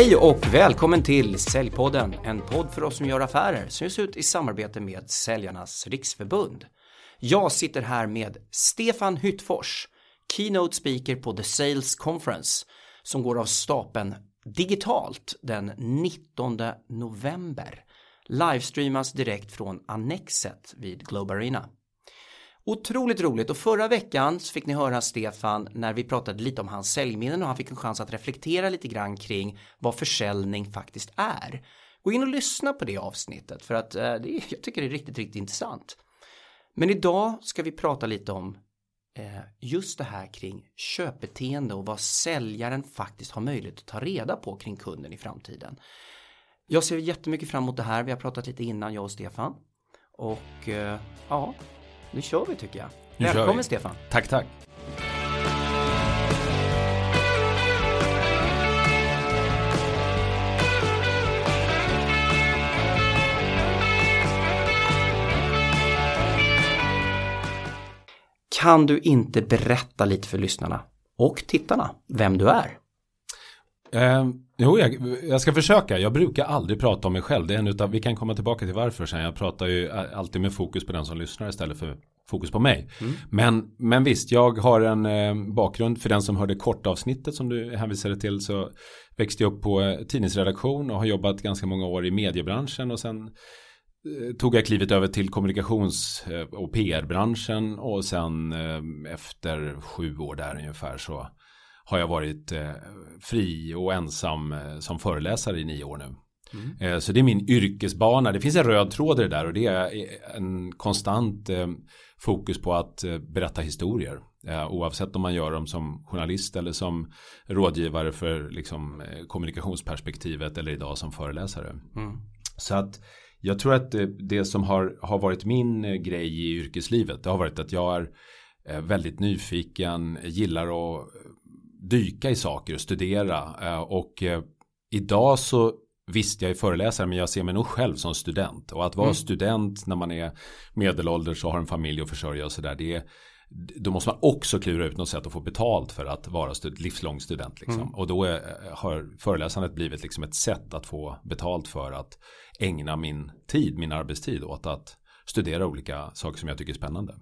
Hej och välkommen till Säljpodden, en podd för oss som gör affärer som ges ut i samarbete med Säljarnas Riksförbund. Jag sitter här med Stefan Hyttfors, keynote speaker på The Sales Conference som går av stapeln digitalt den 19 november. Livestreamas direkt från Annexet vid Globe Arena. Otroligt roligt och förra veckan så fick ni höra Stefan när vi pratade lite om hans säljminnen och han fick en chans att reflektera lite grann kring vad försäljning faktiskt är. Gå in och lyssna på det avsnittet för att eh, det, jag tycker det är riktigt, riktigt intressant. Men idag ska vi prata lite om eh, just det här kring köpbeteende och vad säljaren faktiskt har möjlighet att ta reda på kring kunden i framtiden. Jag ser jättemycket fram emot det här. Vi har pratat lite innan jag och Stefan. Och eh, ja, nu kör vi tycker jag. Nu Välkommen. Stefan. Tack, tack. Kan du inte berätta lite för lyssnarna och tittarna vem du är? Eh, jo, jag, jag ska försöka. Jag brukar aldrig prata om mig själv. Det är en utav, vi kan komma tillbaka till varför sen. Jag pratar ju alltid med fokus på den som lyssnar istället för fokus på mig. Men, men visst, jag har en eh, bakgrund. För den som hörde kortavsnittet som du hänvisade till så växte jag upp på eh, tidningsredaktion och har jobbat ganska många år i mediebranschen och sen eh, tog jag klivet över till kommunikations eh, och PR-branschen och sen eh, efter sju år där ungefär så har jag varit eh, fri och ensam eh, som föreläsare i nio år nu. Eh, så det är min yrkesbana. Det finns en röd tråd i det där och det är en konstant eh, fokus på att eh, berätta historier. Eh, oavsett om man gör dem som journalist eller som rådgivare för liksom, eh, kommunikationsperspektivet eller idag som föreläsare. Så att jag tror att det, som har, har varit min eh, grej i yrkeslivet det har varit att jag är eh, väldigt nyfiken, gillar att eh, dyka i saker och studera eh, och eh, idag så Visst, jag är föreläsare men jag ser mig nog själv som student. Och att vara student när man är medelålders och har en familj att försörja och sådär. Då måste man också klura ut något sätt att få betalt för att vara stud, livslång student. Liksom. Och då är, har föreläsandet blivit liksom ett sätt att få betalt för att ägna min tid, min arbetstid åt att studera olika saker som jag tycker är spännande.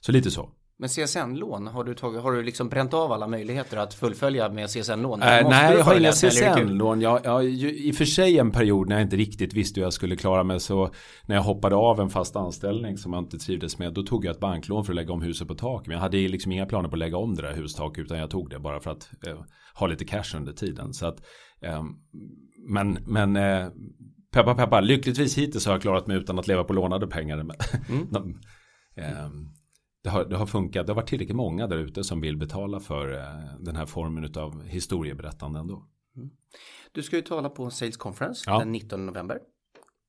Så lite så. Men CSN-lån, har du, tagit, har du liksom bränt av alla möjligheter att fullfölja med CSN-lån? Äh, Måste nej, jag har inga? CSN-lån. Jag, jag, I och för sig en period när jag inte riktigt visste hur jag skulle klara mig. Så när jag hoppade av en fast anställning som jag inte trivdes med. Då tog jag ett banklån för att lägga om huset på tak. Men jag hade liksom inga planer på att lägga om det där hustaket. Utan jag tog det bara för att eh, ha lite cash under tiden. Så att, eh, men men eh, peppa peppa. Lyckligtvis hittills har jag klarat mig utan att leva på lånade pengar. Men, de, eh, det har, det har funkat. Det har varit tillräckligt många där ute som vill betala för eh, den här formen av historieberättande ändå. Du ska ju tala på Sales Conference Ja. den 19 november.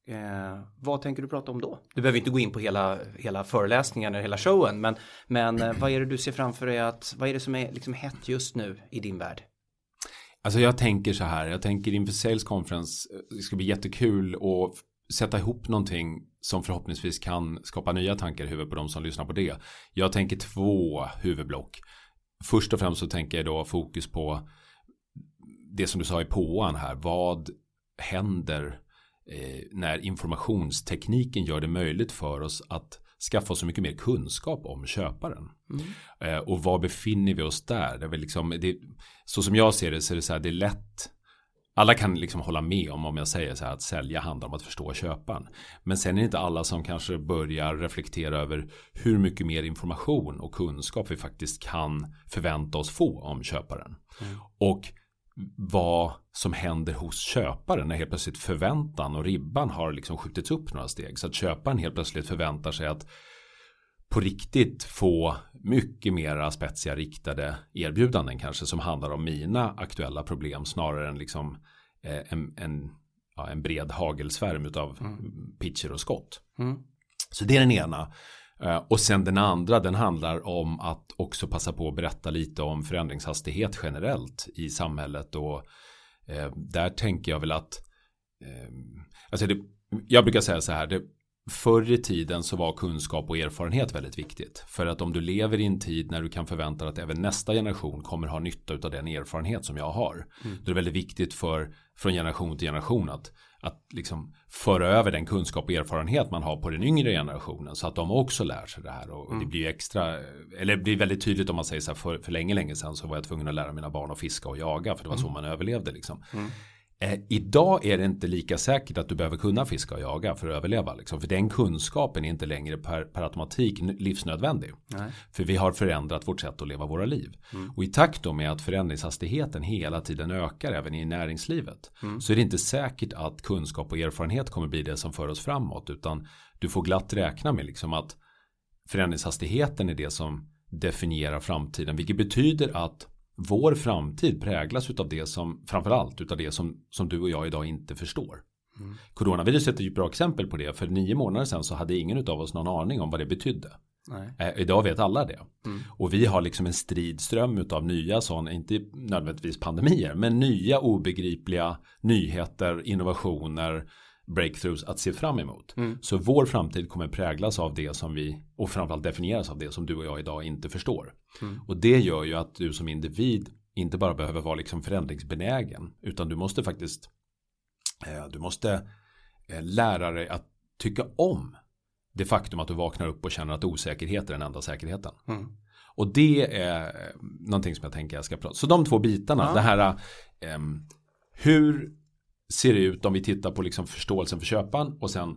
Eh, vad tänker du prata om då? Du behöver inte gå in på hela, hela föreläsningen eller hela showen, men, men eh, vad är det du ser framför dig att, vad är det som är liksom hett just nu i din värld? Alltså jag tänker så här, jag tänker inför Sales Conference, eh, det ska bli jättekul f- sätta ihop någonting som förhoppningsvis kan skapa nya tankar i huvudet på de som lyssnar på det. Jag tänker två huvudblock. Först och främst så tänker jag då fokus på det som du sa i påan här. Vad händer eh, när informationstekniken gör det möjligt för oss att skaffa oss så mycket mer kunskap om köparen. Eh, och var befinner vi oss där? Det är liksom, det, så som jag ser det så är det så här, det är lätt. Alla kan liksom hålla med om om jag säger så här att sälja handlar om att förstå köparen. Men sen är det inte alla som kanske börjar reflektera över hur mycket mer information och kunskap vi faktiskt kan förvänta oss få om köparen. Och vad som händer hos köparen när helt plötsligt förväntan och ribban har liksom skjutits upp några steg. Så att köparen helt plötsligt förväntar sig att på riktigt få mycket mera spetsiga riktade erbjudanden kanske som handlar om mina aktuella problem snarare än liksom eh, en, en, ja, en bred hagelsvärm utav pitcher och skott. Så det är den ena. Eh, Och sen den andra den handlar om att också passa på att berätta lite om förändringshastighet generellt i samhället och eh, där tänker jag väl att eh, alltså det, jag brukar säga så här det, förr i tiden så var kunskap och erfarenhet väldigt viktigt. För att om du lever i en tid när du kan förvänta dig att även nästa generation kommer ha nytta av den erfarenhet som jag har. Mm. Då är det väldigt viktigt för, från generation till generation att, att liksom föra över den kunskap och erfarenhet man har på den yngre generationen. Så att de också lär sig det här. Och mm. det blir extra, eller det blir väldigt tydligt om man säger så här för, för länge, länge sedan så var jag tvungen att lära mina barn att fiska och jaga. För det var mm. så man överlevde liksom. Mm. Eh, idag är det inte lika säkert att du behöver kunna fiska och jaga för att överleva. Liksom. För den kunskapen är inte längre per, per automatik livsnödvändig. Nej. För vi har förändrat vårt sätt att leva våra liv. Mm. Och i takt då med att förändringshastigheten hela tiden ökar även i näringslivet. Mm. Så är det inte säkert att kunskap och erfarenhet kommer bli det som för oss framåt. Utan du får glatt räkna med liksom att förändringshastigheten är det som definierar framtiden. Vilket betyder att vår framtid präglas av det som framförallt utav det som, som du och jag idag inte förstår. Mm. Coronaviruset är ju ett bra exempel på det. För nio månader sedan så hade ingen av oss någon aning om vad det betydde. Eh, idag vet alla det. Mm. Och vi har liksom en stridström utav nya sådana, inte nödvändigtvis pandemier, men nya obegripliga nyheter, innovationer, breakthroughs att se fram emot. Mm. Så vår framtid kommer präglas av det som vi och framförallt definieras av det som du och jag idag inte förstår. Mm. Och det gör ju att du som individ inte bara behöver vara liksom förändringsbenägen utan du måste faktiskt eh, du måste eh, lära dig att tycka om det faktum att du vaknar upp och känner att osäkerhet är den enda säkerheten. Mm. Och det är eh, någonting som jag tänker jag ska prata. Så de två bitarna, ja. det här eh, hur ser det ut om vi tittar på liksom förståelsen för köparen och sen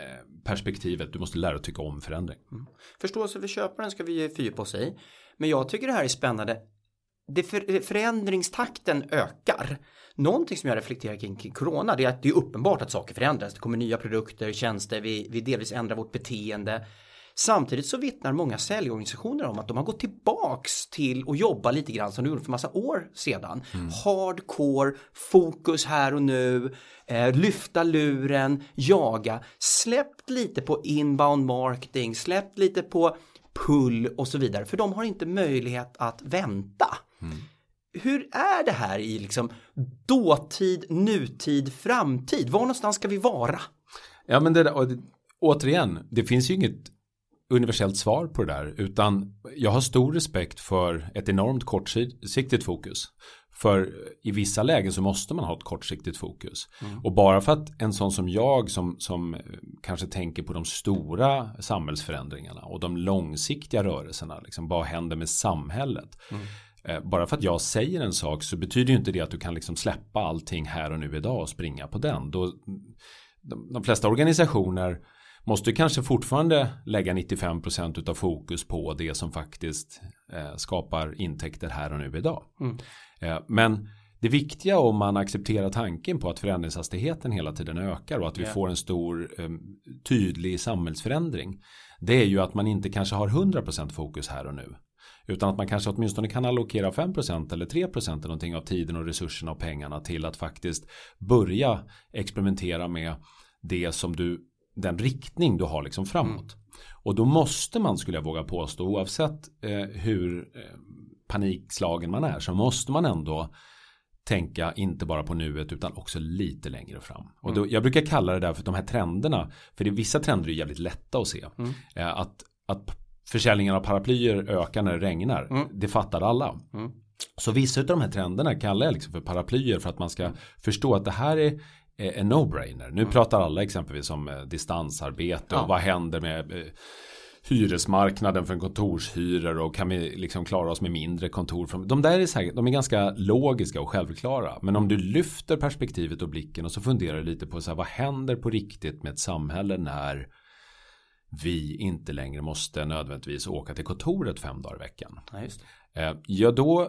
eh, perspektivet, du måste lära dig att tycka om förändring. Mm. Förståelse för köparen ska vi fördjupa oss i. Men jag tycker det här är spännande. Det för, förändringstakten ökar. Någonting som jag reflekterar kring, kring corona det är att det är uppenbart att saker förändras. Det kommer nya produkter, tjänster, vi, vi delvis ändrar vårt beteende. Samtidigt så vittnar många säljorganisationer om att de har gått tillbaks till att jobba lite grann som de gjorde för massa år sedan. Mm. Hardcore, fokus här och nu, eh, lyfta luren, jaga, släppt lite på inbound marketing, släppt lite på pull och så vidare för de har inte möjlighet att vänta. Mm. Hur är det här i liksom dåtid, nutid, framtid? Var någonstans ska vi vara? Ja men det, där, återigen, det finns ju inget universellt svar på det där utan jag har stor respekt för ett enormt kortsiktigt fokus. För i vissa lägen så måste man ha ett kortsiktigt fokus. Mm. Och bara för att en sån som jag som, som kanske tänker på de stora samhällsförändringarna och de långsiktiga rörelserna, liksom vad händer med samhället? Mm. Eh, bara för att jag säger en sak så betyder ju inte det att du kan liksom släppa allting här och nu idag och springa på den. Då, de, de flesta organisationer måste kanske fortfarande lägga 95% av fokus på det som faktiskt eh, skapar intäkter här och nu idag. Mm. Eh, men det viktiga om man accepterar tanken på att förändringshastigheten hela tiden ökar och att vi yeah. får en stor eh, tydlig samhällsförändring. Det är ju att man inte kanske har 100% fokus här och nu. Utan att man kanske åtminstone kan allokera 5% eller 3% eller någonting av tiden och resurserna och pengarna till att faktiskt börja experimentera med det som du den riktning du har liksom framåt. Mm. Och då måste man skulle jag våga påstå oavsett eh, hur eh, panikslagen man är så måste man ändå tänka inte bara på nuet utan också lite längre fram. Och då, mm. jag brukar kalla det där för de här trenderna, för det är vissa trender är jävligt lätta att se. Mm. Eh, att, att försäljningen av paraplyer ökar när det regnar, mm. det fattar alla. Mm. Så vissa av de här trenderna kallar jag liksom för paraplyer för att man ska förstå att det här är en no-brainer. Nu mm. pratar alla exempelvis om eh, distansarbete ja. och vad händer med eh, hyresmarknaden för kontorshyror och kan vi liksom klara oss med mindre kontor. De där är, så här, de är ganska logiska och självklara. Men om du lyfter perspektivet och blicken och så funderar lite på så här, vad händer på riktigt med ett samhälle när vi inte längre måste nödvändigtvis åka till kontoret fem dagar i veckan. Ja, just eh, ja då,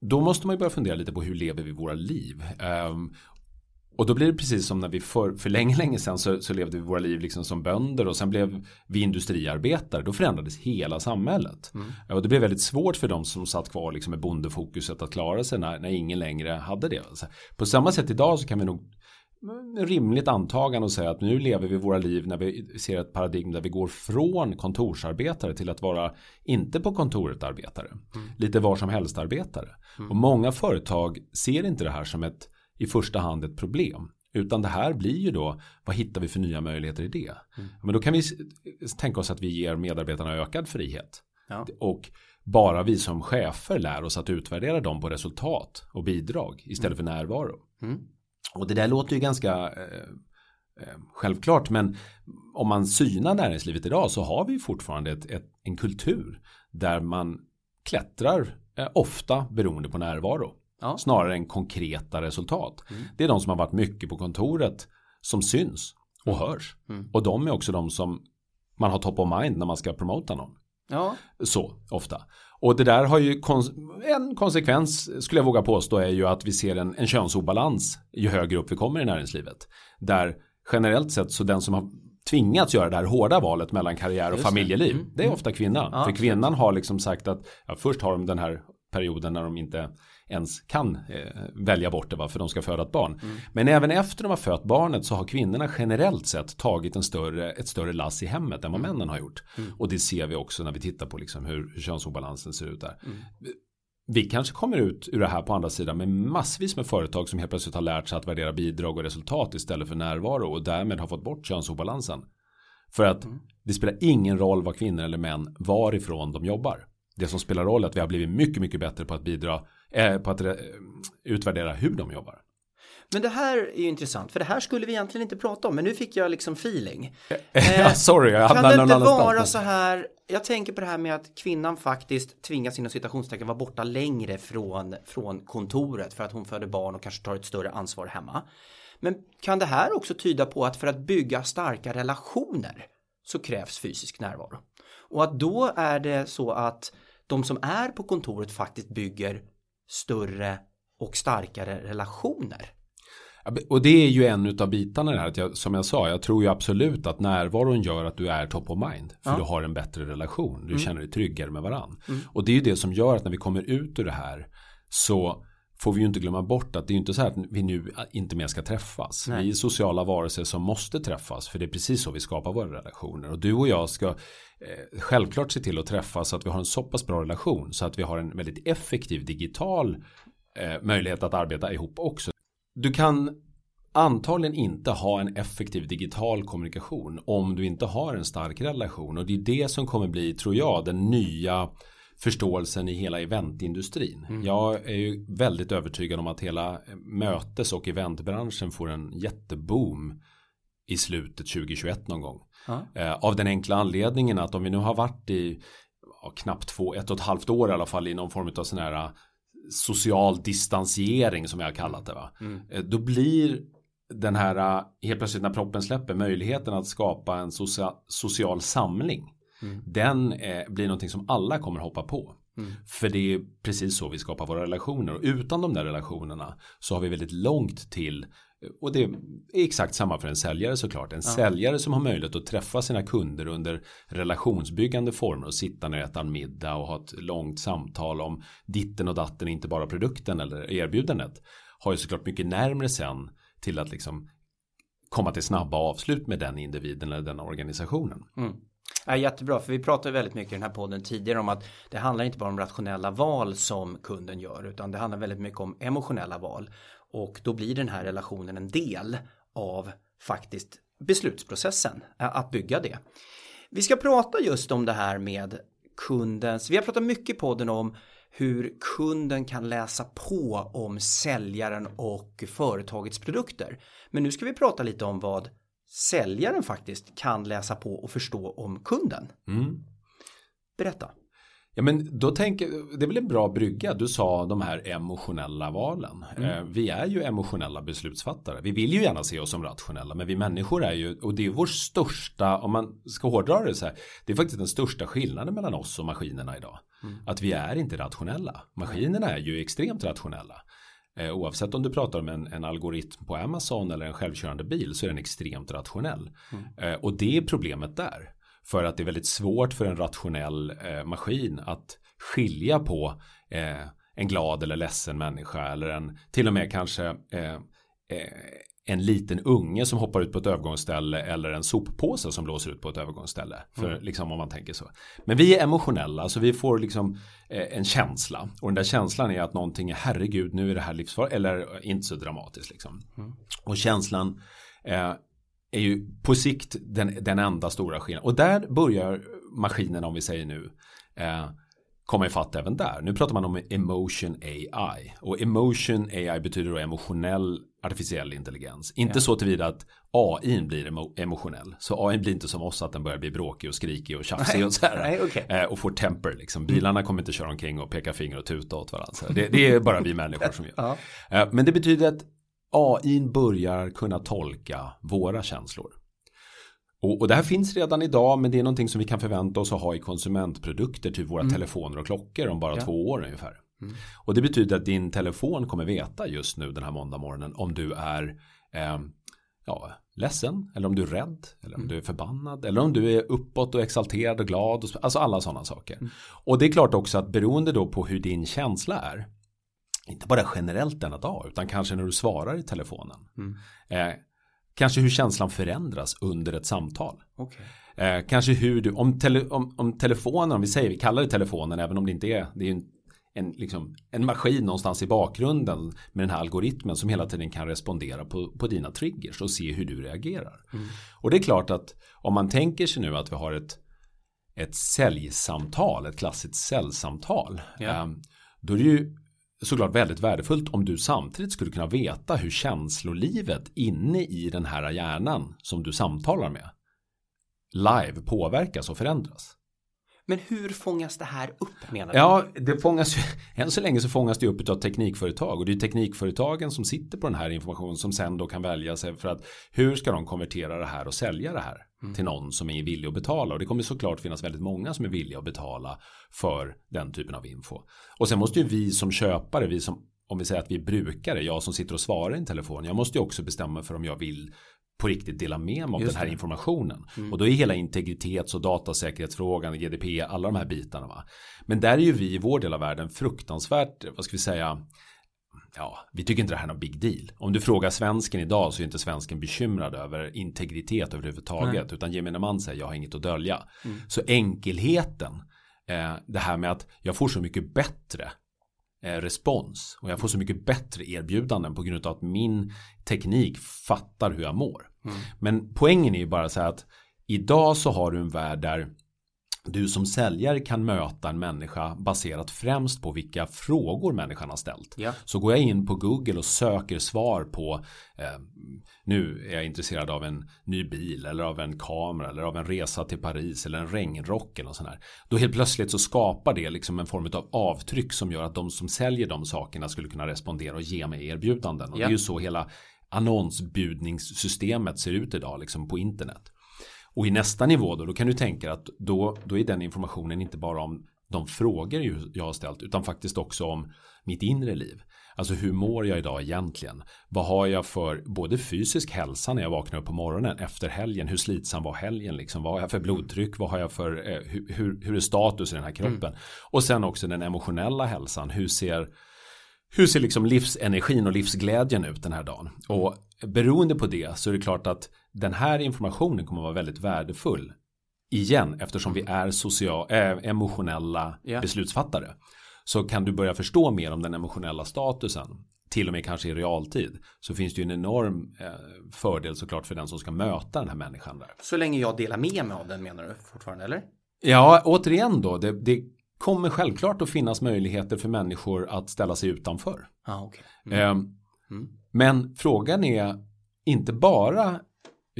då måste man ju börja fundera lite på hur lever vi våra liv. Och då blir det precis som när vi för, för länge, länge sedan så, så levde vi våra liv liksom som bönder och sen blev vi industriarbetare. Då förändrades hela samhället. Mm. Och det blev väldigt svårt för de som satt kvar liksom med bondefokuset att klara sig när, när ingen längre hade det. Så på samma sätt idag så kan vi nog rimligt antagande och säga att nu lever vi våra liv när vi ser ett paradigm där vi går från kontorsarbetare till att vara inte på kontoret arbetare. Mm. Lite var som helst arbetare. Mm. Och många företag ser inte det här som ett i första hand ett problem. Utan det här blir ju då, vad hittar vi för nya möjligheter i det? Mm. Men då kan vi tänka oss att vi ger medarbetarna ökad frihet. Ja. Och bara vi som chefer lär oss att utvärdera dem på resultat och bidrag istället mm. för närvaro. Mm. Och det där låter ju ganska eh, eh, självklart men om man synar näringslivet idag så har vi fortfarande ett, ett, en kultur där man klättrar eh, ofta beroende på närvaro. Ja. Snarare än konkreta resultat. Mm. Det är de som har varit mycket på kontoret som syns och mm. hörs. Mm. Och de är också de som man har top of mind när man ska promota någon. Ja. Så ofta. Och det där har ju kons en konsekvens skulle jag våga påstå är ju att vi ser en, en könsobalans ju högre upp vi kommer i näringslivet. Där generellt sett så den som har tvingats göra det här hårda valet mellan karriär och familjeliv. Det. Mm. det är ofta kvinnan. Ja, För kvinnan har liksom sagt att ja, först har de den här perioden när de inte ens kan eh, välja bort det va, för de ska föda ett barn. Mm. Men även efter de har fött barnet så har kvinnorna generellt sett tagit en större, ett större lass i hemmet än vad mm. männen har gjort. Mm. Och det ser vi också när vi tittar på liksom hur, hur könsobalansen ser ut där. Mm. Vi kanske kommer ut ur det här på andra sidan med massvis med företag som helt plötsligt har lärt sig att värdera bidrag och resultat istället för närvaro och därmed har fått bort könsobalansen. För att mm. det spelar ingen roll vad kvinnor eller män varifrån de jobbar. Det som spelar roll är att vi har blivit mycket, mycket bättre på att bidra eh, på att eh, utvärdera hur de jobbar. Men det här är ju intressant, för det här skulle vi egentligen inte prata om, men nu fick jag liksom feeling. Eh, Sorry, jag Kan det inte vara så här, jag tänker på det här med att kvinnan faktiskt tvingas inom citationstecken vara borta längre från, från kontoret för att hon föder barn och kanske tar ett större ansvar hemma. Men kan det här också tyda på att för att bygga starka relationer så krävs fysisk närvaro? Och att då är det så att de som är på kontoret faktiskt bygger större och starkare relationer. Och det är ju en av bitarna det här. Att jag, som jag sa, jag tror ju absolut att närvaron gör att du är top of mind. För ja. du har en bättre relation. Du mm. känner dig tryggare med varandra. Mm. Och det är ju det som gör att när vi kommer ut ur det här så får vi ju inte glömma bort att det är ju inte så här att vi nu inte mer ska träffas. Nej. Vi är sociala varelser som måste träffas. För det är precis så vi skapar våra relationer. Och du och jag ska eh, självklart se till att träffas så att vi har en så pass bra relation. Så att vi har en väldigt effektiv digital eh, möjlighet att arbeta ihop också. Du kan antagligen inte ha en effektiv digital kommunikation om du inte har en stark relation. Och det är det som kommer bli, tror jag, den nya förståelsen i hela eventindustrin. Mm. Jag är ju väldigt övertygad om att hela mötes och eventbranschen får en jätteboom i slutet 2021 någon gång. Mm. av den enkla anledningen att om vi nu har varit i ja, knappt två, ett och ett halvt år i alla fall i någon form av sån här eh, social distansiering som jag har kallat det. Va? Mm. Eh, då blir den här, helt plötsligt när proppen släpper, möjligheten att skapa en social, social samling Mm. Den eh, blir någonting som alla kommer hoppa på. Mm. För det är precis så vi skapar våra relationer. Och utan de där relationerna så har vi väldigt långt till och det är exakt samma för en säljare såklart. En ja. säljare som har möjlighet att träffa sina kunder under relationsbyggande former och sitta ner och äta en middag och ha ett långt samtal om ditten och datten, inte bara produkten eller erbjudandet. Har ju såklart mycket närmre sen till att liksom komma till snabba avslut med den individen eller den organisationen. Mm. Ja, jättebra, för vi pratar väldigt mycket i den här podden tidigare om att det handlar inte bara om rationella val som kunden gör utan det handlar väldigt mycket om emotionella val och då blir den här relationen en del av faktiskt beslutsprocessen att bygga det. Vi ska prata just om det här med kundens, vi har pratat mycket i podden om hur kunden kan läsa på om säljaren och företagets produkter. Men nu ska vi prata lite om vad säljaren faktiskt kan läsa på och förstå om kunden. Mm. Berätta. Ja men då tänker, det är väl en bra brygga. Du sa de här emotionella valen. Mm. Eh, vi är ju emotionella beslutsfattare. Vi vill ju gärna se oss som rationella. Men vi människor är ju, och det är vår största, om man ska hårdra det så här. Det är faktiskt den största skillnaden mellan oss och maskinerna idag. Mm. Att vi är inte rationella. Maskinerna är ju extremt rationella. Eh, oavsett om du pratar om en, en, algoritm på Amazon eller en självkörande bil så är den extremt rationell. Mm. Eh, och det är problemet där. För att det är väldigt svårt för en rationell eh, maskin att skilja på eh, en glad eller ledsen människa eller en till och med kanske eh, eh, en liten unge som hoppar ut på ett övergångsställe eller en soppåse som blåser ut på ett övergångsställe. För mm. liksom om man tänker så. Men vi är emotionella, så vi får liksom eh, en känsla. Och den där känslan är att någonting är herregud, nu är det här livsfarligt. Eller inte så dramatiskt liksom. Mm. Och känslan eh, är ju på sikt den, den enda stora skillnaden. Och där börjar maskinen, om vi säger nu, eh, komma ifatt även där. Nu pratar man om emotion AI. Och emotion AI betyder då emotionell artificiell intelligens. Inte ja. så tillvida att AI blir emo emotionell. Så AI blir inte som oss att den börjar bli bråkig och skrikig och tjafsig och så här. Nej, okay. eh, och får temper liksom. Bilarna kommer inte köra omkring och peka finger och tuta åt varandra. Det, det, är bara vi människor som gör. Ja. Eh, men det betyder att AI börjar kunna tolka våra känslor. Och, och det här finns redan idag men det är någonting som vi kan förvänta oss att ha i konsumentprodukter till våra mm. telefoner och klockor om bara ja. två år ungefär. Mm. Och det betyder att din telefon kommer veta just nu den här måndag morgonen om du är eh, ja, ledsen eller om du är rädd eller om mm. du är förbannad eller om du är uppåt och exalterad och glad. Och, alltså alla sådana saker. Mm. Och det är klart också att beroende då på hur din känsla är inte bara generellt denna dag utan kanske när du svarar i telefonen. Mm. Eh, kanske hur känslan förändras under ett samtal. Okay. Eh, kanske hur du, om, tele, om, om telefonen, om vi säger, vi kallar det telefonen även om det inte är, det är en, en, liksom, en maskin någonstans i bakgrunden med den här algoritmen som hela tiden kan respondera på, på dina triggers och se hur du reagerar. Mm. Och det är klart att om man tänker sig nu att vi har ett, ett säljsamtal, ett klassiskt säljsamtal. Yeah. Eh, då är det ju såklart väldigt värdefullt om du samtidigt skulle kunna veta hur känslolivet inne i den här hjärnan som du samtalar med live påverkas och förändras. Men hur fångas det här upp menar du? Ja, det fångas ju, än så länge så fångas det upp av teknikföretag och det är teknikföretagen som sitter på den här informationen som sen då kan välja sig för att hur ska de konvertera det här och sälja det här mm. till någon som är villig att betala och det kommer såklart finnas väldigt många som är villiga att betala för den typen av info. Och sen måste ju vi som köpare, vi som om vi säger att vi är brukare, jag som sitter och svarar i en telefon, jag måste ju också bestämma för om jag vill på riktigt dela med mig av den här informationen. Mm. Och då är hela integritets och datasäkerhetsfrågan, GDP, alla de här bitarna. Va? Men där är ju vi i vår del av världen fruktansvärt, vad ska vi säga, ja, vi tycker inte det här är någon big deal. Om du frågar svensken idag så är inte svensken bekymrad över integritet överhuvudtaget. Nej. Utan gemene man säger jag har inget att dölja. Mm. Så enkelheten, eh, det här med att jag får så mycket bättre Eh, respons och jag får så mycket bättre erbjudanden på grund av att min teknik fattar hur jag mår. Mm. Men poängen är ju bara så här att idag så har du en värld där du som säljare kan möta en människa baserat främst på vilka frågor människan har ställt. Ja. Så går jag in på Google och söker svar på eh, nu är jag intresserad av en ny bil eller av en kamera eller av en resa till Paris eller en regnrock eller sånt här. Då helt plötsligt så skapar det liksom en form av avtryck som gör att de som säljer de sakerna skulle kunna respondera och ge mig erbjudanden. Och ja. det är ju så hela annonsbudningssystemet ser ut idag liksom på internet. Och i nästa nivå då, då kan du tänka att då, då är den informationen inte bara om de frågor jag har ställt utan faktiskt också om mitt inre liv. Alltså hur mår jag idag egentligen? Vad har jag för både fysisk hälsa när jag vaknar upp på morgonen efter helgen? Hur slitsam var helgen? Liksom? Vad har jag för blodtryck? Vad har jag för, eh, hur, hur är status i den här kroppen? Mm. Och sen också den emotionella hälsan. Hur ser, hur ser liksom livsenergin och livsglädjen ut den här dagen? Och beroende på det så är det klart att den här informationen kommer att vara väldigt värdefull igen eftersom vi är social, äh, emotionella yeah. beslutsfattare så kan du börja förstå mer om den emotionella statusen till och med kanske i realtid så finns det ju en enorm eh, fördel såklart för den som ska möta den här människan där. Så länge jag delar med mig av den menar du fortfarande eller? Ja, återigen då, det, det kommer självklart att finnas möjligheter för människor att ställa sig utanför. Ah, okay. mm. Eh, mm. Men frågan är inte bara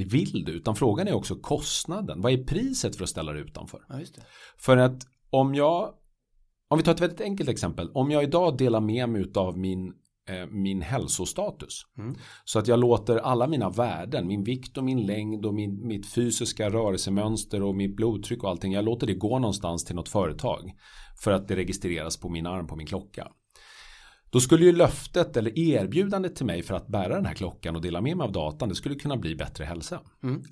vill du, utan frågan är också kostnaden. Vad är priset för att ställa dig utanför? Ja, för att om jag, om vi tar ett väldigt enkelt exempel, om jag idag delar med mig av min eh, min hälsostatus. Mm. Så att jag låter alla mina värden, min vikt och min längd och min, mitt fysiska rörelsemönster och mitt blodtryck och allting. Jag låter det gå någonstans till något företag. För att det registreras på min arm på min klocka. Då skulle ju löftet eller erbjudandet till mig för att bära den här klockan och dela med mig av datan, det skulle kunna bli bättre hälsa. Mm.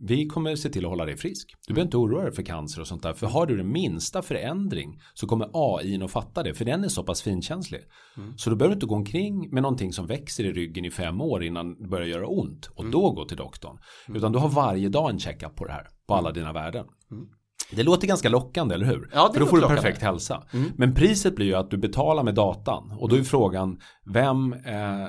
Vi kommer se till att hålla dig frisk. Du behöver inte oroa dig för cancer och sånt där. För har du den minsta förändring så kommer AI att fatta det. För den är så pass finkänslig. Mm. Så du behöver inte gå omkring med någonting som växer i ryggen i fem år innan det börjar göra ont. Och mm. då gå till doktorn. Mm. Utan du har varje dag en checkup på det här. På alla dina värden. Mm. Det låter ganska lockande, eller hur? Ja, För då får du perfekt hälsa. Mm. Men priset blir ju att du betalar med datan. Och då är mm. frågan, vem eh,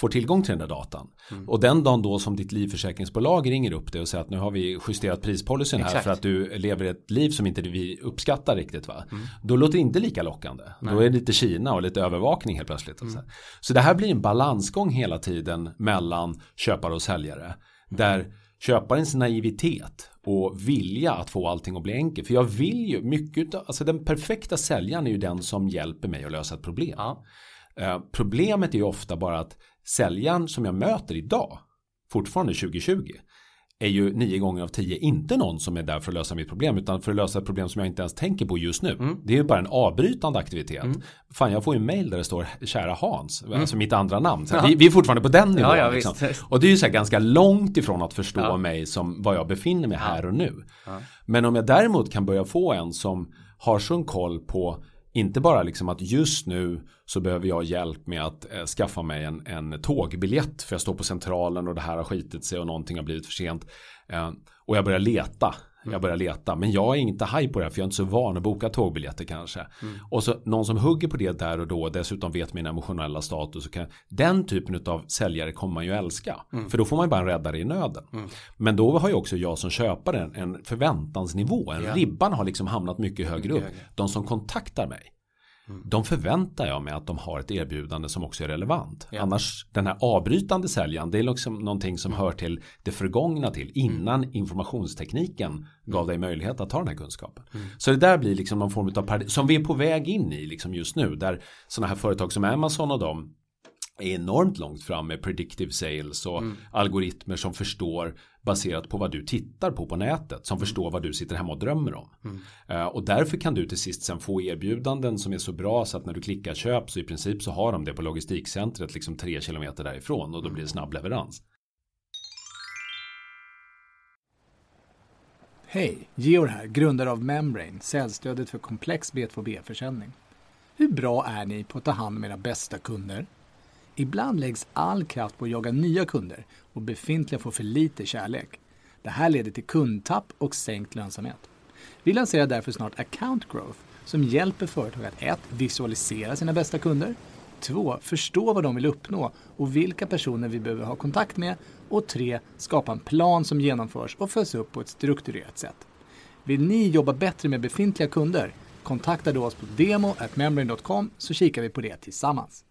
får tillgång till den där datan? Mm. Och den dagen då som ditt livförsäkringsbolag ringer upp dig och säger att nu har vi justerat prispolicyn här Exakt. för att du lever ett liv som inte vi uppskattar riktigt. Va? Mm. Då låter det inte lika lockande. Nej. Då är det lite Kina och lite övervakning helt plötsligt. Mm. Så det här blir en balansgång hela tiden mellan köpare och säljare. Där köparens naivitet och vilja att få allting att bli enkelt. För jag vill ju mycket, alltså den perfekta säljaren är ju den som hjälper mig att lösa ett problem. Ja. Uh, problemet är ju ofta bara att säljaren som jag möter idag, fortfarande 2020, är ju nio gånger av tio inte någon som är där för att lösa mitt problem utan för att lösa ett problem som jag inte ens tänker på just nu. Mm. Det är ju bara en avbrytande aktivitet. Mm. Fan, jag får ju en mail där det står kära Hans, mm. alltså mitt andra namn. Ja. Vi, vi, är fortfarande på den nivån. Ja, ja, liksom. Och det är ju så här ganska långt ifrån att förstå mig som vad jag befinner mig här och nu. Men om jag däremot kan börja få en som har sån koll på inte bara liksom att just nu så behöver jag hjälp med att eh, skaffa mig en, en tågbiljett för jag står på centralen och det här har skitit sig och någonting har blivit för sent. Eh, och jag börjar leta jag börjar leta. Men jag är inte haj på det här för jag är inte så van att boka tågbiljetter kanske. Mm. Och så någon som hugger på det där och då dessutom vet min emotionella status. Och kan, den typen av säljare kommer man ju älska. Mm. För då får man ju bara en räddare i nöden. Mm. Men då har ju också jag som köpare en, en förväntansnivå. En yeah. Ribban har liksom hamnat mycket högre upp. De som kontaktar mig Mm. De förväntar jag mig att de har ett erbjudande som också är relevant. Ja. Annars den här avbrytande säljaren det är liksom någonting som mm. hör till det förgångna till innan mm. informationstekniken gav dig möjlighet att ta den här kunskapen. Mm. Så det där blir liksom någon form av som vi är på väg in i liksom just nu där sådana här företag som Amazon och de är enormt långt fram med predictive sales och mm. algoritmer som förstår baserat på vad du tittar på på nätet som mm. förstår vad du sitter hemma och drömmer om. Mm. Uh, och därför kan du till sist sen få erbjudanden som är så bra så att när du klickar köp så i princip så har de det på logistikcentret liksom tre kilometer därifrån och då blir det snabb leverans. Hej, Georg här, grundare av Membrane, säljstödet för komplex B2B-försäljning. Hur bra är ni på att ta hand om era bästa kunder? Ibland läggs all kraft på att jaga nya kunder och befintliga får för lite kärlek. Det här leder till kundtapp och sänkt lönsamhet. Vi lanserar därför snart Account Growth som hjälper företag att 1. Visualisera sina bästa kunder 2. Förstå vad de vill uppnå och vilka personer vi behöver ha kontakt med och 3. Skapa en plan som genomförs och följs upp på ett strukturerat sätt. Vill ni jobba bättre med befintliga kunder? Kontakta då oss på demo.membrane.com så kikar vi på det tillsammans.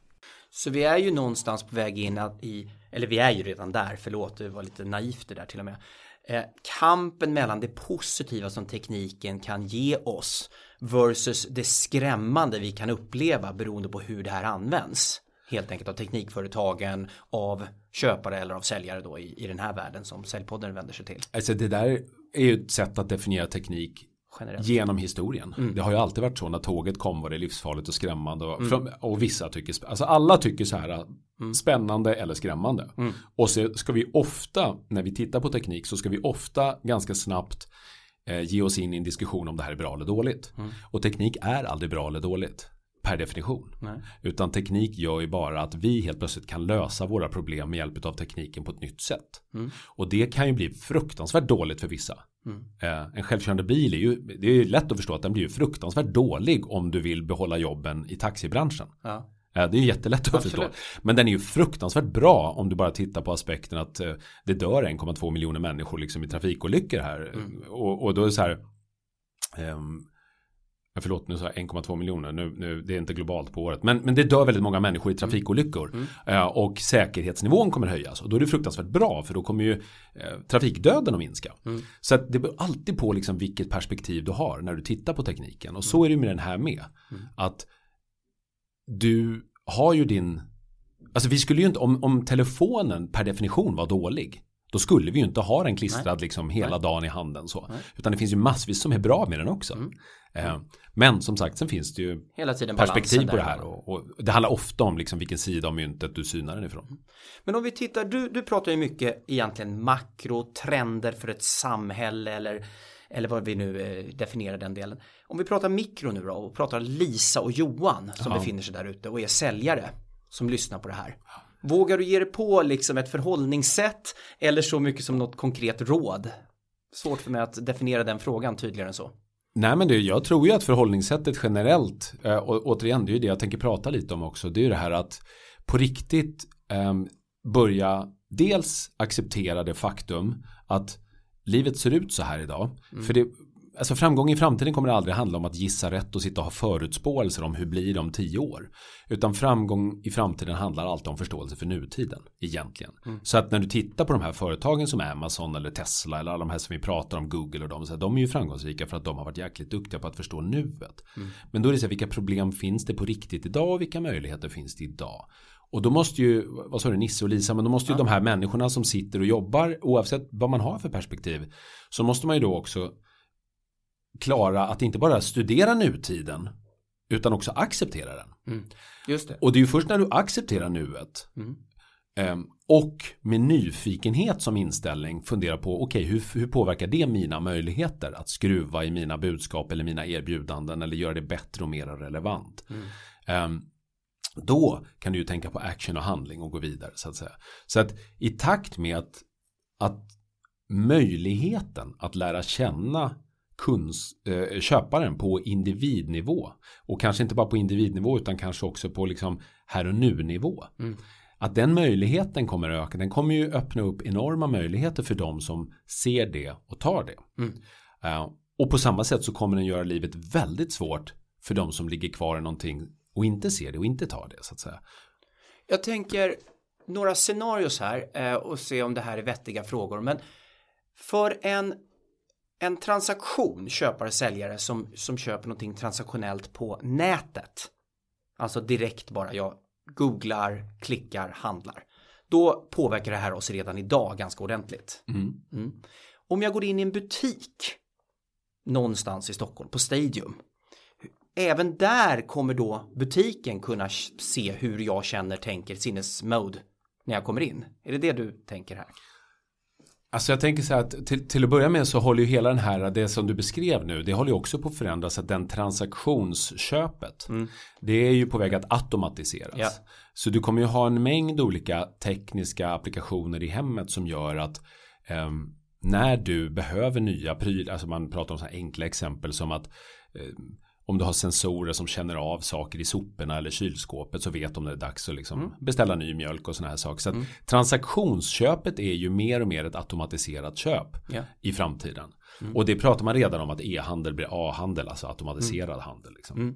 Så vi är ju någonstans på väg in i, eller vi är ju redan där, förlåt det var lite naivt det där till och med. Eh, kampen mellan det positiva som tekniken kan ge oss versus det skrämmande vi kan uppleva beroende på hur det här används. Helt enkelt av teknikföretagen, av köpare eller av säljare då i, i den här världen som Säljpodden vänder sig till. Alltså det där är ju ett sätt att definiera teknik Generellt. Genom historien. Mm. Det har ju alltid varit så när tåget kom var det livsfarligt och skrämmande. Och, mm. och vissa tycker, alltså alla tycker så här mm. spännande eller skrämmande. Mm. Och så ska vi ofta, när vi tittar på teknik så ska vi ofta ganska snabbt eh, ge oss in i en diskussion om det här är bra eller dåligt. Mm. Och teknik är aldrig bra eller dåligt per definition. Nej. Utan teknik gör ju bara att vi helt plötsligt kan lösa våra problem med hjälp av tekniken på ett nytt sätt. Mm. Och det kan ju bli fruktansvärt dåligt för vissa. Mm. Eh, en självkörande bil är ju, det är ju lätt att förstå att den blir ju fruktansvärt dålig om du vill behålla jobben i taxibranschen. Ja. Eh, det är jättelätt att Absolut. förstå. Men den är ju fruktansvärt bra om du bara tittar på aspekten att eh, det dör 1,2 miljoner människor liksom i trafikolyckor här. Mm. Och, och, då är det så här. Um, Förlåt, nu sa jag 1,2 miljoner. Nu, nu, det är inte globalt på året. Men, men det dör väldigt många människor i trafikolyckor. Mm. Mm. och säkerhetsnivån kommer höjas. Och då är det fruktansvärt bra. För då kommer ju eh, trafikdöden att minska. Mm. Så att det beror alltid på liksom vilket perspektiv du har när du tittar på tekniken. Och så mm. är det med den här med. Mm. Att du har ju din... Alltså vi skulle ju inte, om, om telefonen per definition var dålig. Då skulle vi ju inte ha den klistrad liksom hela Nej. dagen i handen så. Nej. Utan det finns ju massvis som är bra med den också. Mm. Eh, men som sagt, sen finns det ju Hela tiden perspektiv på det här. Och, och, det handlar ofta om liksom vilken sida av myntet du synar den ifrån. Men om vi tittar, du, du pratar ju mycket egentligen makrotrender för ett samhälle eller eller vad vi nu eh, definierar den delen. Om vi pratar mikro nu då och pratar Lisa och Johan som ja. befinner sig där ute och är säljare som lyssnar på det här. Vågar du ge dig på liksom ett förhållningssätt eller så mycket som något konkret råd? Svårt för mig att definiera den frågan tydligare än så. Nej men det, jag tror ju att förhållningssättet generellt, och återigen det är ju det jag tänker prata lite om också, det är ju det här att på riktigt äh, börja dels acceptera det faktum att livet ser ut så här idag. Mm. För det, alltså framgång i framtiden kommer aldrig handla om att gissa rätt och sitta och ha förutspåelser om hur blir det om tio år. Utan framgång i framtiden handlar alltid om förståelse för nutiden egentligen. Mm. Så att när du tittar på de här företagen som Amazon eller Tesla eller alla de här som vi pratar om Google och de, så här, de är ju framgångsrika för att de har varit jäkligt duktiga på att förstå nuet. Mm. Men då är det så här, vilka problem finns det på riktigt idag och vilka möjligheter finns det idag? Och då måste ju, vad sa du, Nisse och Lisa, men då måste ju ja. de här människorna som sitter och jobbar, oavsett vad man har för perspektiv, så måste man ju då också klara att inte bara studera nutiden, utan också acceptera den. Mm. Just det. Och det är ju först när du accepterar nuet mm. um, och med nyfikenhet som inställning fundera på okej okay, hur, hur påverkar det mina möjligheter att skruva i mina budskap eller mina erbjudanden eller göra det bättre och mer relevant. Mm. Um, då kan du ju tänka på action och handling och gå vidare så att säga. Så att i takt med att, att möjligheten att lära känna kunns, äh, köparen på individnivå och kanske inte bara på individnivå utan kanske också på liksom här och nu nivå. Mm. Att den möjligheten kommer att öka, den kommer ju öppna upp enorma möjligheter för de som ser det och tar det. Mm. Uh, och på samma sätt så kommer den göra livet väldigt svårt för de som ligger kvar i någonting och inte ser det och inte tar det så att säga. Jag tänker några scenarios här eh, och se om det här är vettiga frågor. Men för en, en transaktion, köpare säljare som, som köper någonting transaktionellt på nätet. Alltså direkt bara jag googlar, klickar, handlar. Då påverkar det här oss redan idag ganska ordentligt. Mm. Mm. Om jag går in i en butik någonstans i Stockholm på Stadium även där kommer då butiken kunna se hur jag känner, tänker, sinnesmode när jag kommer in. Är det det du tänker här? Alltså jag tänker så här att till, till att börja med så håller ju hela den här, det som du beskrev nu, det håller ju också på att förändras att den transaktionsköpet, mm. det är ju på väg att automatiseras. Ja. Så du kommer ju ha en mängd olika tekniska applikationer i hemmet som gör att um, när du behöver nya prylar, alltså man pratar om så här enkla exempel som att um, om du har sensorer som känner av saker i soporna eller kylskåpet så vet de när det är dags att liksom mm. beställa ny mjölk och sådana här saker. Så mm. transaktionsköpet är ju mer och mer ett automatiserat köp yeah. i framtiden. Mm. Och det pratar man redan om att e-handel blir A-handel, alltså automatiserad mm. handel. Liksom. Mm.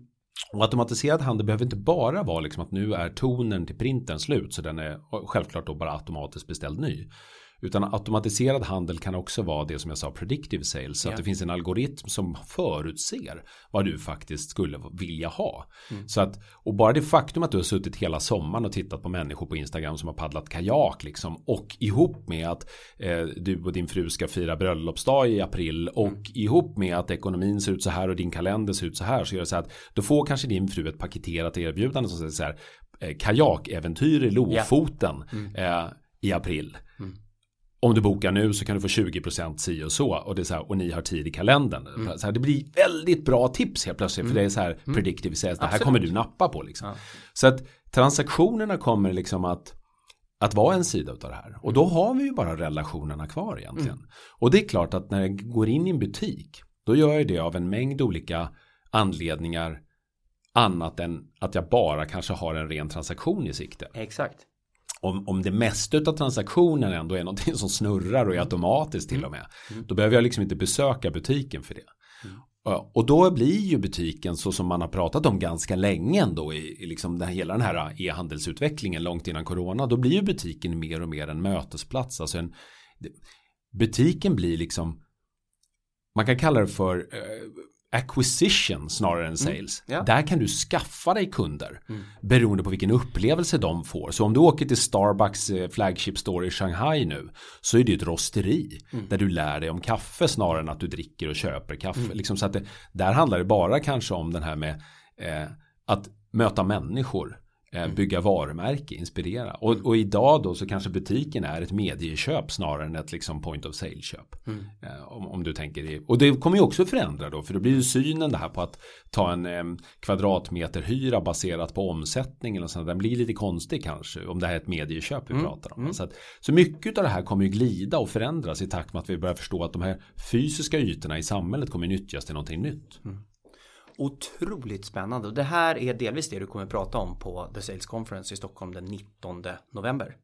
Och automatiserad handel behöver inte bara vara liksom att nu är tonen till printen slut så den är självklart då bara automatiskt beställd ny. Utan automatiserad handel kan också vara det som jag sa predictive sales. Så yeah. att det finns en algoritm som förutser vad du faktiskt skulle vilja ha. Mm. Så att, och bara det faktum att du har suttit hela sommaren och tittat på människor på Instagram som har paddlat kajak liksom. Och ihop med att eh, du och din fru ska fira bröllopsdag i april. Och mm. ihop med att ekonomin ser ut så här och din kalender ser ut så här. Så gör det så att då får kanske din fru ett paketerat erbjudande som säger så här. Eh, kajakäventyr i Lofoten yeah. mm. eh, i april. Mm om du bokar nu så kan du få 20% si och så och det är så här, och ni har tid i kalendern. Mm. Så här, det blir väldigt bra tips helt plötsligt mm. för det är så här mm. predictive sales. Det här Absolut. kommer du nappa på liksom. Ja. Så att transaktionerna kommer liksom att att vara en sida av det här. Och då mm. har vi ju bara relationerna kvar egentligen. Mm. Och det är klart att när jag går in i en butik då gör jag det av en mängd olika anledningar annat än att jag bara kanske har en ren transaktion i sikte. Exakt om, om det mesta av transaktionen ändå är någonting som snurrar och är automatiskt till och med. Mm. Då behöver jag liksom inte besöka butiken för det. Mm. Och då blir ju butiken så som man har pratat om ganska länge ändå i, i liksom den, hela den här e-handelsutvecklingen långt innan corona. Då blir ju butiken mer och mer en mötesplats. Alltså en, butiken blir liksom man kan kalla det för eh, acquisition snarare än sales. ja. Där kan du skaffa dig kunder beroende på vilken upplevelse de får. Så om du åker till Starbucks eh, flagship store i Shanghai nu så är det ett rosteri där du lär dig om kaffe snarare än att du dricker och köper kaffe. Liksom så att det, där handlar det bara kanske om den här med eh, att möta människor. Eh, Bygga varumärke, inspirera. Och, och idag då så kanske butiken är ett medieköp snarare än ett liksom point of sale köp. Eh, Om, om du tänker det. Och det kommer ju också förändra då. För då blir ju synen det här på att ta en eh, kvadratmeter hyra baserat på omsättningen och sånt. Den blir lite konstig kanske. Om det här är ett medieköp vi pratar om. Så, att, så mycket av det här kommer ju glida och förändras i takt med att vi börjar förstå att de här fysiska ytorna i samhället kommer nyttjas till någonting nytt. Otroligt spännande och det här är delvis det du kommer prata om på The Sales Conference i Stockholm den 19 november.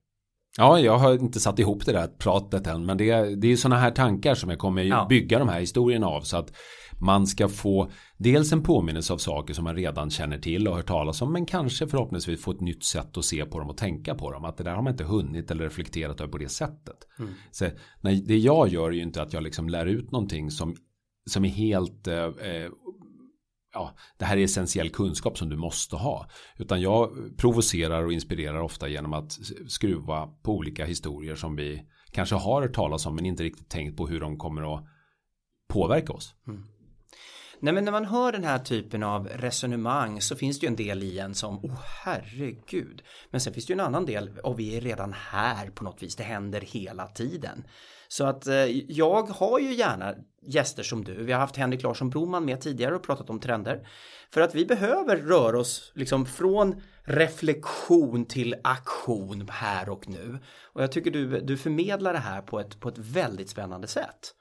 Ja, jag har inte satt ihop det där pratet än, men det är, det är sådana här tankar som jag kommer Ja. bygga de här historierna av så att man ska få dels en påminnelse av saker som man redan känner till och hört talas om, men kanske förhoppningsvis få ett nytt sätt att se på dem och tänka på dem. Att det där har man inte hunnit eller reflekterat över på det sättet. Så när, det jag gör är ju inte att jag liksom lär ut någonting som, som är helt eh, eh, ja, det här är essentiell kunskap som du måste ha. Utan jag provocerar och inspirerar ofta genom att skruva på olika historier som vi kanske har hört talas om men inte riktigt tänkt på hur de kommer att påverka oss. Mm. Nej men när man hör den här typen av resonemang så finns det ju en del i en som, oh herregud. Men sen finns det ju en annan del, och vi är redan här på något vis, det händer hela tiden. Så att eh, jag har ju gärna gäster som du, vi har haft Henrik Larsson Broman med tidigare och pratat om trender. För att vi behöver röra oss liksom från reflektion till aktion här och nu. Och jag tycker du, du förmedlar det här på ett, på ett väldigt spännande sätt.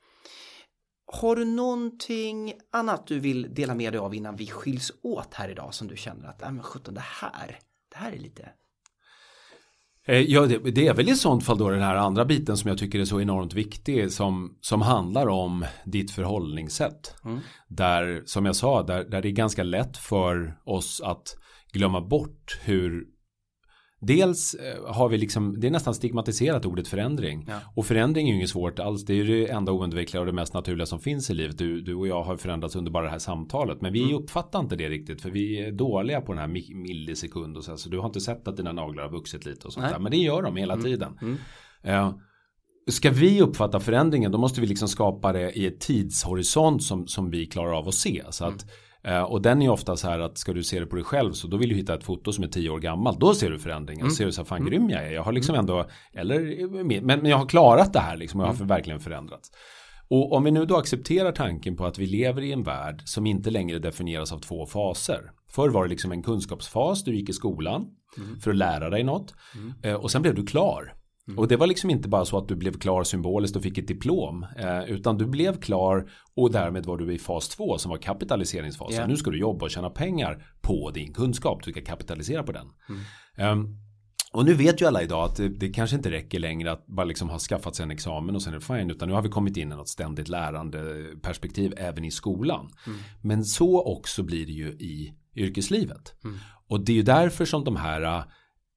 Har du någonting annat du vill dela med dig av innan vi skiljs åt här idag som du känner att, nej men sjutton det här, det här är lite Ja, det, det är väl i sånt fall då den här andra biten som jag tycker är så enormt viktig som, som handlar om ditt förhållningssätt. Där, som jag sa, där, där det är ganska lätt för oss att glömma bort hur Dels eh, har vi liksom, det är nästan stigmatiserat ordet förändring. Ja. Och förändring är ju inget svårt alls. Det är det enda oundvikliga och det mest naturliga som finns i livet. Du, du och jag har förändrats under bara det här samtalet. Men vi uppfattar inte det riktigt. För vi är dåliga på den här mi- millisekund. Och så, här. så du har inte sett att dina naglar har vuxit lite och sånt Nej. där. Men det gör de hela tiden. Eh, Ska vi uppfatta förändringen då måste vi liksom skapa det i ett tidshorisont som, som vi klarar av att se. Så att, eh, och den är ofta så här att ska du se det på dig själv så då vill du hitta ett foto som är tio år gammalt. Då ser du förändringen. Då ser du så här fan grym jag är. Jag har liksom ändå, eller, men, men jag har klarat det här liksom och jag har verkligen förändrats. Och om vi nu då accepterar tanken på att vi lever i en värld som inte längre definieras av två faser. Förr var det liksom en kunskapsfas, du gick i skolan för att lära dig något. Eh, Och sen blev du klar. Och det var liksom inte bara så att du blev klar symboliskt och fick ett diplom. Eh, utan du blev klar och därmed var du i fas två som var kapitaliseringsfasen. Ja. Nu ska du jobba och tjäna pengar på din kunskap. Du ska kapitalisera på den. Ehm, och nu vet ju alla idag att det, det kanske inte räcker längre att bara liksom ha skaffat sig en examen och sen är det fine. Utan nu har vi kommit in i något ständigt lärande perspektiv även i skolan. Men så också blir det ju i yrkeslivet. Och det är ju därför som de här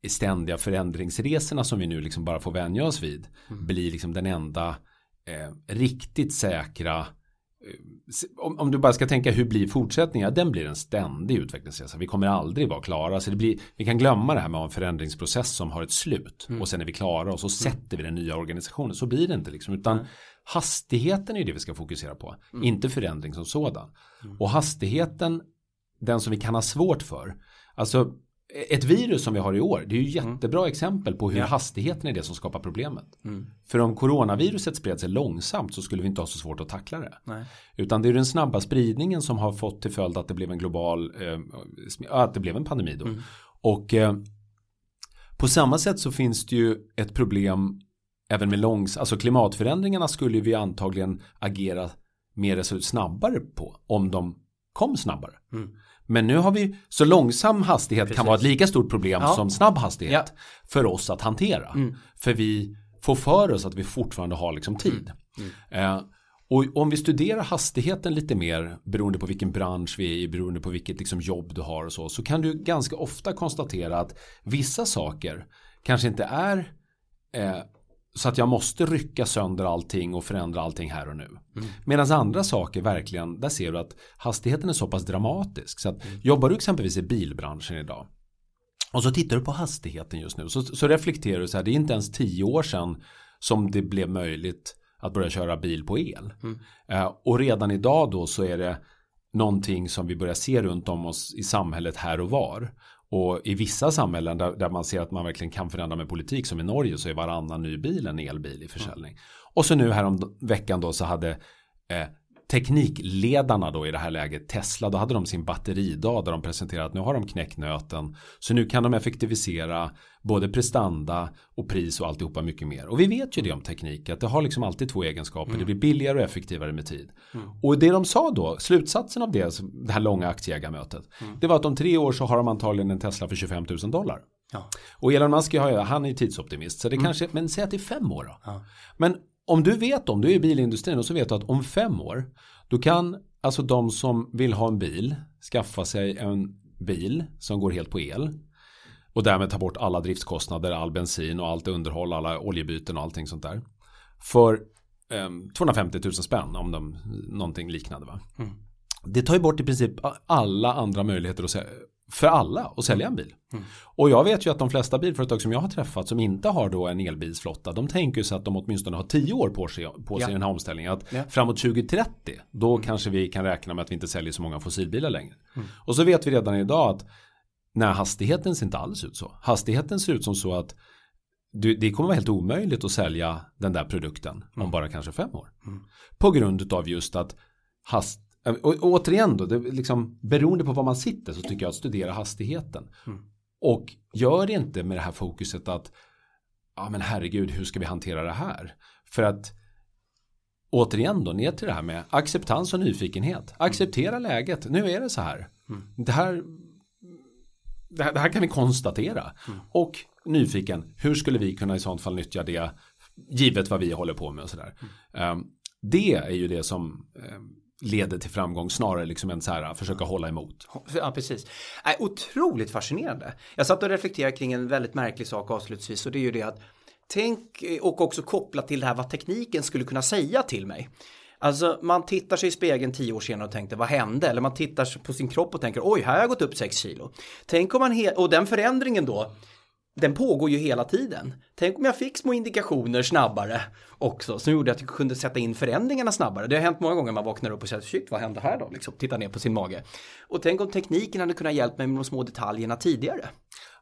ständiga förändringsresorna som vi nu liksom bara får vänja oss vid. Blir liksom den enda eh, riktigt säkra eh, om, om du bara ska tänka hur blir fortsättningen, den blir en ständig utvecklingsresa. Vi kommer aldrig vara klara. Så det blir, vi kan glömma det här med en förändringsprocess som har ett slut. Och sen är vi klara och så sätter vi den nya organisationen. Så blir det inte liksom. Utan hastigheten är det vi ska fokusera på. Inte förändring som sådan. Och hastigheten, den som vi kan ha svårt för. Alltså ett virus som vi har i år, det är ju jättebra exempel på hur hastigheten är det som skapar problemet. För om coronaviruset spred sig långsamt så skulle vi inte ha så svårt att tackla det. Nej. Utan det är den snabba spridningen som har fått till följd att det blev en global, eh, att det blev en pandemi då. Och eh, på samma sätt så finns det ju ett problem även med långs, alltså klimatförändringarna skulle vi antagligen agera mer snabbare på om de kom snabbare. Men nu har vi så långsam hastighet kan vara ett lika stort problem Ja. som snabb hastighet Ja. för oss att hantera. För vi får för oss att vi fortfarande har liksom tid. Eh, och om vi studerar hastigheten lite mer beroende på vilken bransch vi är i, beroende på vilket liksom jobb du har och så, så kan du ganska ofta konstatera att vissa saker kanske inte är eh, så att jag måste rycka sönder allting och förändra allting här och nu. Mm. Medan andra saker verkligen, där ser du att hastigheten är så pass dramatisk. Så att mm. jobbar du exempelvis i bilbranschen idag och så tittar du på hastigheten just nu så, så reflekterar du så här, det är inte ens tio år sedan som det blev möjligt att börja köra bil på el. Mm. Uh, och redan idag då så är det någonting som vi börjar se runt om oss i samhället här och var. Och i vissa samhällen där, där, man ser att man verkligen kan förändra med politik som i Norge så är varannan ny bil en elbil i försäljning. Mm. Och så nu här om veckan då så hade eh, teknikledarna då i det här läget, Tesla, då hade de sin batteridag där de presenterade att nu har de knäckt nöten. Så nu kan de effektivisera både prestanda och pris och alltihopa mycket mer. Och vi vet ju det om teknik, att det har liksom alltid två egenskaper. Mm. Det blir billigare och effektivare med tid. Mm. Och det de sa då, slutsatsen av det, det här långa aktieägarmötet, mm. det var att om tre år så har de antagligen en Tesla för 25 000 dollar. Ja. Och Elon Musk, han är tidsoptimist, så det mm. kanske, men säg att det är fem år då. Ja. Men om du vet om, du är i bilindustrin och så vet du att om fem år då kan alltså de som vill ha en bil skaffa sig en bil som går helt på el och därmed ta bort alla driftskostnader, all bensin och allt underhåll, alla oljebyten och allting sånt där. För eh, 250 000 spänn om de någonting liknande. Va? Mm. Det tar ju bort i princip alla andra möjligheter att för alla att sälja en bil. Mm. Och jag vet ju att de flesta bilföretag som jag har träffat som inte har då en elbilsflotta de tänker sig att de åtminstone har tio år på sig, på sig ja. i den här omställningen. Att ja. framåt 2030 då mm. kanske vi kan räkna med att vi inte säljer så många fossilbilar längre. Mm. Och så vet vi redan idag att när hastigheten ser inte alls ut så. Hastigheten ser ut som så att du, det kommer vara helt omöjligt att sälja den där produkten om mm. bara kanske fem år. Mm. På grund av just att hast, och, återigen då, det liksom, beroende på var man sitter så tycker jag att studera hastigheten. Mm. Och gör det inte med det här fokuset att ja men herregud hur ska vi hantera det här? För att återigen då ner till det här med acceptans och nyfikenhet. Acceptera läget, nu är det så här. Mm. Det, här det, här det här kan vi konstatera. Mm. Och nyfiken, hur skulle vi kunna i sånt fall nyttja det givet vad vi håller på med och sådär. Um, det är ju det som um, leder till framgång snarare liksom än så här försöka hålla emot. Ja, precis. Äh, otroligt fascinerande. Jag satt och reflekterade kring en väldigt märklig sak avslutningsvis och det är ju det att tänk och också koppla till det här vad tekniken skulle kunna säga till mig. Alltså man tittar sig i spegeln tio år senare och tänkte vad hände? Eller man tittar på sin kropp och tänker oj, här har jag gått upp sex kilo. Tänk om man, och den förändringen då den pågår ju hela tiden. Tänk om jag fick små indikationer snabbare också som gjorde att jag kunde sätta in förändringarna snabbare. Det har hänt många gånger man vaknar upp och säger shit vad hände här då? Liksom, tittar ner på sin mage. Och tänk om tekniken hade kunnat hjälpa mig med de små detaljerna tidigare.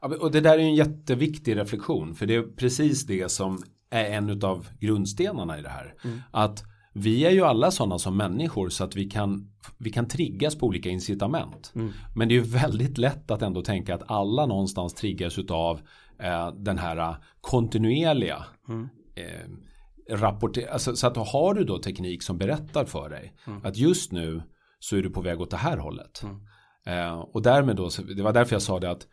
Ja, och det där är en jätteviktig reflektion för det är precis det som är en av grundstenarna i det här. Mm. Att vi är ju alla sådana som människor så att vi kan, vi kan triggas på olika incitament. Mm. Men det är ju väldigt lätt att ändå tänka att alla någonstans triggas utav eh, den här eh, kontinuerliga mm. eh, rapporter, alltså, så att har du då teknik som berättar för dig mm. att just nu så är du på väg åt det här hållet. Mm. Eh, och därmed då, det var därför jag sa det att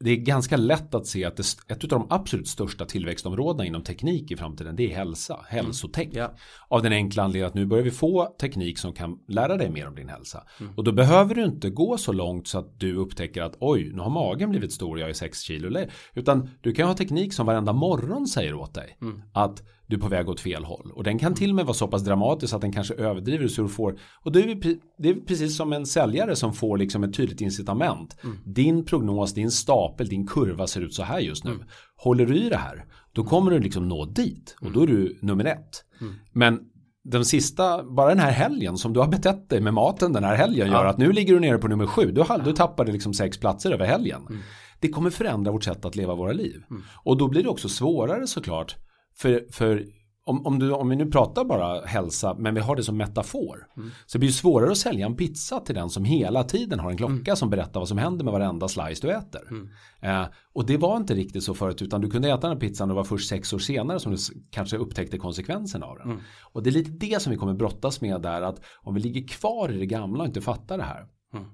det är ganska lätt att se att det, ett av de absolut största tillväxtområdena inom teknik i framtiden det är hälsa, hälsotech. Mm. Yeah. Av den enkla anledningen att nu börjar vi få teknik som kan lära dig mer om din hälsa. Mm. Och då behöver du inte gå så långt så att du upptäcker att oj, nu har magen blivit stor, jag är 6 kilo. Utan du kan ha teknik som varenda morgon säger åt dig mm. att du är på väg åt fel håll. Och den kan till och med vara så pass dramatisk att den kanske överdriver så du får. Och det är, det är precis som en säljare som får liksom ett tydligt incitament. Mm. Din prognos, din stapel, din kurva ser ut så här just nu. Mm. Håller du i det här, då kommer du liksom nå dit. Och då är du nummer ett. Mm. Men den sista, bara den här helgen som du har betett dig med maten den här helgen gör att nu ligger du nere på nummer sju. Du, du tappade liksom sex platser över helgen. Mm. Det kommer förändra vårt sätt att leva våra liv. Mm. Och då blir det också svårare såklart för, för om, om, du, om vi nu pratar bara hälsa men vi har det som metafor. Mm. Så det blir svårare att sälja en pizza till den som hela tiden har en klocka mm. som berättar vad som händer med varenda slice du äter. Mm. Eh, och det var inte riktigt så förut utan du kunde äta den pizzan och det var först sex år senare som du kanske upptäckte konsekvenserna av den. Mm. Och det är lite det som vi kommer brottas med där att om vi ligger kvar i det gamla och inte fattar det här. Mm.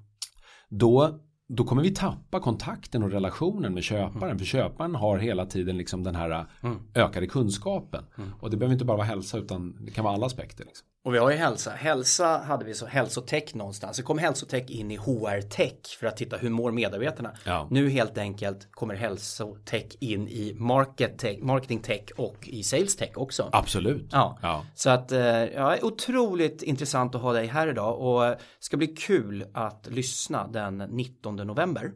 Då då kommer vi tappa kontakten och relationen med köparen. Mm. För köparen har hela tiden liksom den här mm. ökade kunskapen. Mm. Och det behöver inte bara vara hälsa utan det kan vara alla aspekter. Liksom. Och vi har ju hälsa. Hälsa hade vi så hälsotech någonstans. Så kom hälsotech in i HR-tech för att titta hur mår medarbetarna. Ja. Nu helt enkelt kommer hälsotech in i market marketing tech och i sales tech också. Absolut. Ja. ja. Så att eh, ja, otroligt intressant att ha dig här idag och det ska bli kul att lyssna den 19 november.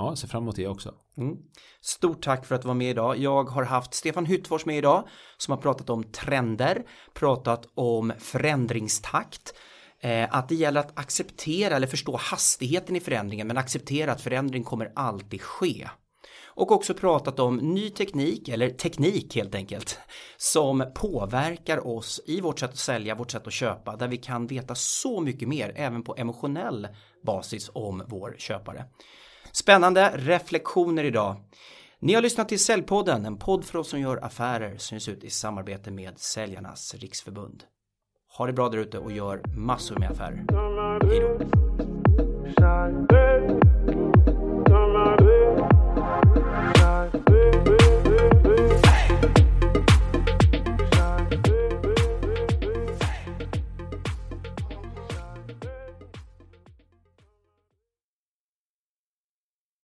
Ja, jag ser fram emot det också. Mm. Stort tack för att du var med idag. Jag har haft Stefan Hyttfors med idag som har pratat om trender, pratat om förändringstakt, eh, att det gäller att acceptera eller förstå hastigheten i förändringen men acceptera att förändring kommer alltid ske. Och också pratat om ny teknik, eller teknik helt enkelt, som påverkar oss i vårt sätt att sälja, vårt sätt att köpa, där vi kan veta så mycket mer även på emotionell basis om vår köpare. Spännande reflektioner idag. Ni har lyssnat till Säljpodden, en podd för oss som gör affärer, syns ut i samarbete med Säljarnas Riksförbund. Ha det bra där ute och gör massor med affärer. Hej då!